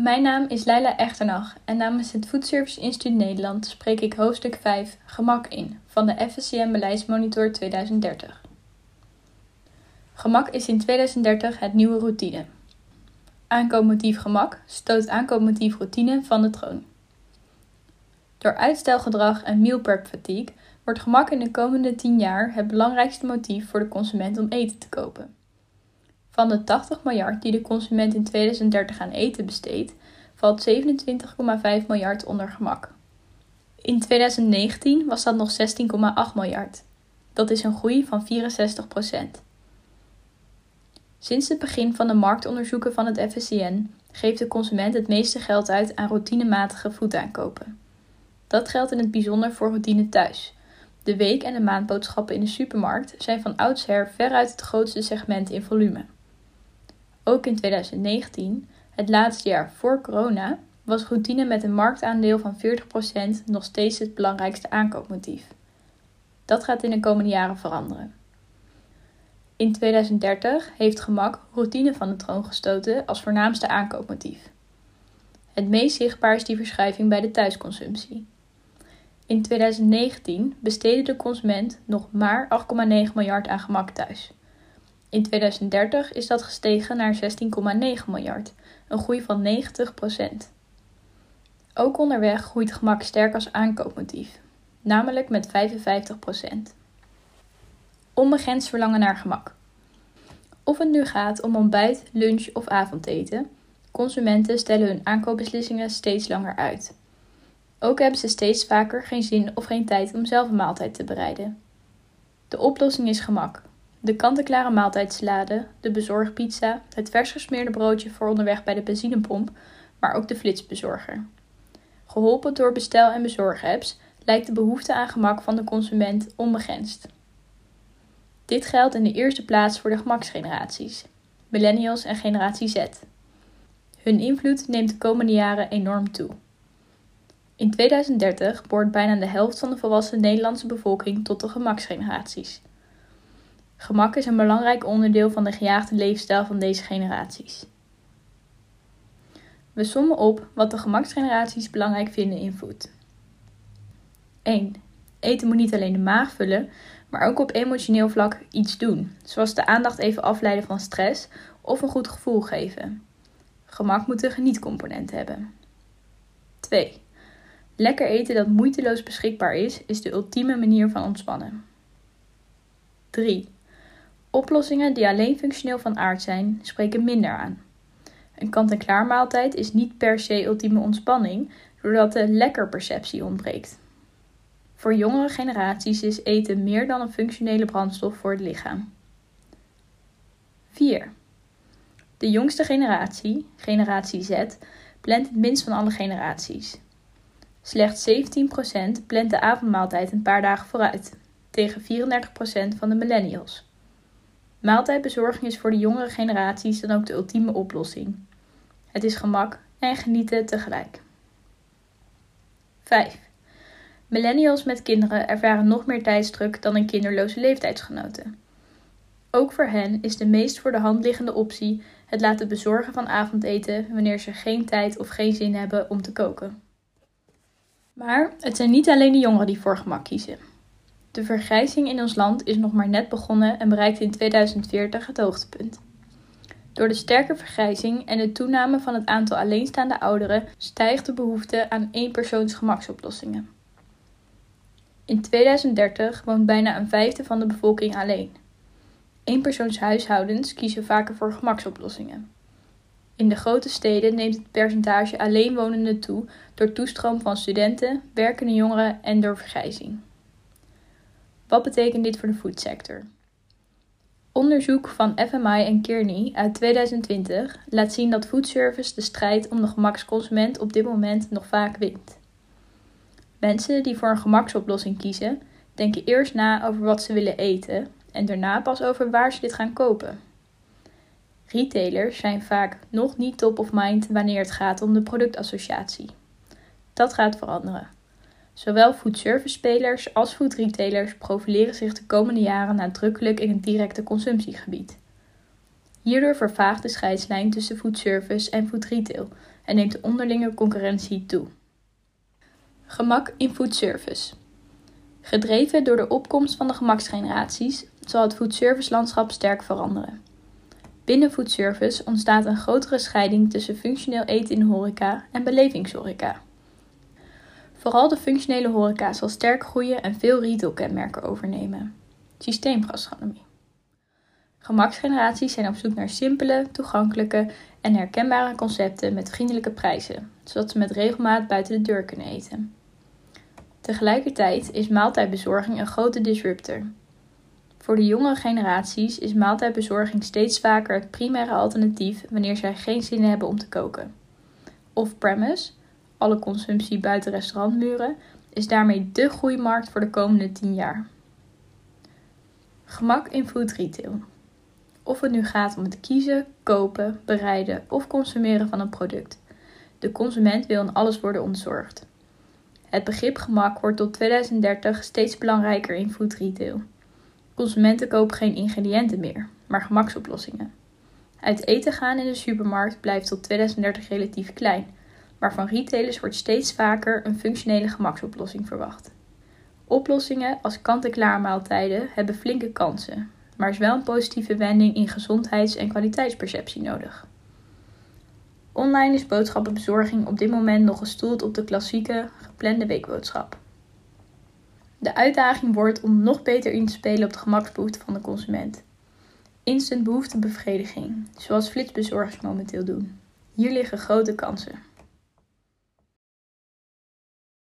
Mijn naam is Leila Echternach en namens het Food Service Instituut Nederland spreek ik hoofdstuk 5 Gemak in van de FSCM Beleidsmonitor 2030. Gemak is in 2030 het nieuwe routine. Aankoopmotief gemak stoot aankoopmotief routine van de troon. Door uitstelgedrag en meal prep fatigue wordt gemak in de komende 10 jaar het belangrijkste motief voor de consument om eten te kopen. Van de 80 miljard die de consument in 2030 aan eten besteedt, valt 27,5 miljard onder gemak. In 2019 was dat nog 16,8 miljard. Dat is een groei van 64% Sinds het begin van de marktonderzoeken van het FSCN geeft de consument het meeste geld uit aan routinematige voedaankopen. Dat geldt in het bijzonder voor routine thuis. De week- en de maandboodschappen in de supermarkt zijn van oudsher veruit het grootste segment in volume. Ook in 2019, het laatste jaar voor corona, was routine met een marktaandeel van 40% nog steeds het belangrijkste aankoopmotief. Dat gaat in de komende jaren veranderen. In 2030 heeft gemak routine van de troon gestoten als voornaamste aankoopmotief. Het meest zichtbaar is die verschuiving bij de thuisconsumptie. In 2019 besteedde de consument nog maar 8,9 miljard aan gemak thuis. In 2030 is dat gestegen naar 16,9 miljard, een groei van 90% Ook onderweg groeit gemak sterk als aankoopmotief, namelijk met 55% Onbegrensd verlangen naar gemak. Of het nu gaat om ontbijt, lunch of avondeten, consumenten stellen hun aankoopbeslissingen steeds langer uit. Ook hebben ze steeds vaker geen zin of geen tijd om zelf een maaltijd te bereiden. De oplossing is gemak. De kant-en-klare de bezorgpizza, het vers gesmeerde broodje voor onderweg bij de benzinepomp, maar ook de flitsbezorger. Geholpen door bestel- en bezorgapps lijkt de behoefte aan gemak van de consument onbegrensd. Dit geldt in de eerste plaats voor de gemaksgeneraties, millennials en generatie Z. Hun invloed neemt de komende jaren enorm toe. In 2030 behoort bijna de helft van de volwassen Nederlandse bevolking tot de gemaksgeneraties. Gemak is een belangrijk onderdeel van de gejaagde leefstijl van deze generaties. We sommen op wat de gemaksgeneraties belangrijk vinden in food. 1. Eten moet niet alleen de maag vullen, maar ook op emotioneel vlak iets doen, zoals de aandacht even afleiden van stress of een goed gevoel geven. Gemak moet een genietcomponent hebben. 2. Lekker eten dat moeiteloos beschikbaar is, is de ultieme manier van ontspannen. 3. Oplossingen die alleen functioneel van aard zijn, spreken minder aan. Een kant-en-klaar maaltijd is niet per se ultieme ontspanning, doordat de lekker perceptie ontbreekt. Voor jongere generaties is eten meer dan een functionele brandstof voor het lichaam. 4. De jongste generatie, generatie Z, plant het minst van alle generaties. Slechts 17% plant de avondmaaltijd een paar dagen vooruit, tegen 34% van de millennials. Maaltijdbezorging is voor de jongere generaties dan ook de ultieme oplossing. Het is gemak en genieten tegelijk. 5. Millennials met kinderen ervaren nog meer tijdsdruk dan hun kinderloze leeftijdsgenoten. Ook voor hen is de meest voor de hand liggende optie het laten bezorgen van avondeten wanneer ze geen tijd of geen zin hebben om te koken. Maar het zijn niet alleen de jongeren die voor gemak kiezen. De vergrijzing in ons land is nog maar net begonnen en bereikt in 2040 het hoogtepunt. Door de sterke vergrijzing en de toename van het aantal alleenstaande ouderen stijgt de behoefte aan eenpersoons gemaksoplossingen. In 2030 woont bijna een vijfde van de bevolking alleen. Eenpersoonshuishoudens kiezen vaker voor gemaksoplossingen. In de grote steden neemt het percentage alleenwonenden toe door toestroom van studenten, werkende jongeren en door vergrijzing. Wat betekent dit voor de foodsector? Onderzoek van FMI en Kearney uit 2020 laat zien dat foodservice de strijd om de gemaksconsument op dit moment nog vaak wint. Mensen die voor een gemaksoplossing kiezen, denken eerst na over wat ze willen eten en daarna pas over waar ze dit gaan kopen. Retailers zijn vaak nog niet top of mind wanneer het gaat om de productassociatie. Dat gaat veranderen. Zowel foodservice spelers als foodretailers profileren zich de komende jaren nadrukkelijk in het directe consumptiegebied. Hierdoor vervaagt de scheidslijn tussen foodservice en foodretail en neemt de onderlinge concurrentie toe. Gemak in foodservice. Gedreven door de opkomst van de gemaksgeneraties zal het foodservice-landschap sterk veranderen. Binnen foodservice ontstaat een grotere scheiding tussen functioneel eten in horeca en belevingshoreca. Vooral de functionele horeca zal sterk groeien en veel retailkenmerken overnemen. Systeemgastronomie. Gemaksgeneraties zijn op zoek naar simpele, toegankelijke en herkenbare concepten met vriendelijke prijzen, zodat ze met regelmaat buiten de deur kunnen eten. Tegelijkertijd is maaltijdbezorging een grote disruptor. Voor de jongere generaties is maaltijdbezorging steeds vaker het primaire alternatief wanneer zij geen zin hebben om te koken. Off-premise, alle consumptie buiten restaurantmuren, is daarmee dé groeimarkt voor de komende 10 jaar. Gemak in food retail. Of het nu gaat om het kiezen, kopen, bereiden of consumeren van een product. De consument wil in alles worden ontzorgd. Het begrip gemak wordt tot 2030 steeds belangrijker in food retail. Consumenten kopen geen ingrediënten meer, maar gemaksoplossingen. Uit eten gaan in de supermarkt blijft tot 2030 relatief klein, maar van retailers wordt steeds vaker een functionele gemaksoplossing verwacht. Oplossingen als kant-en-klaar maaltijden hebben flinke kansen, maar is wel een positieve wending in gezondheids- en kwaliteitsperceptie nodig. Online is boodschappenbezorging op dit moment nog gestoeld op de klassieke geplande weekboodschap. De uitdaging wordt om nog beter in te spelen op de gemaksbehoeften van de consument. Instant behoeftebevrediging, zoals flitsbezorgers momenteel doen. Hier liggen grote kansen.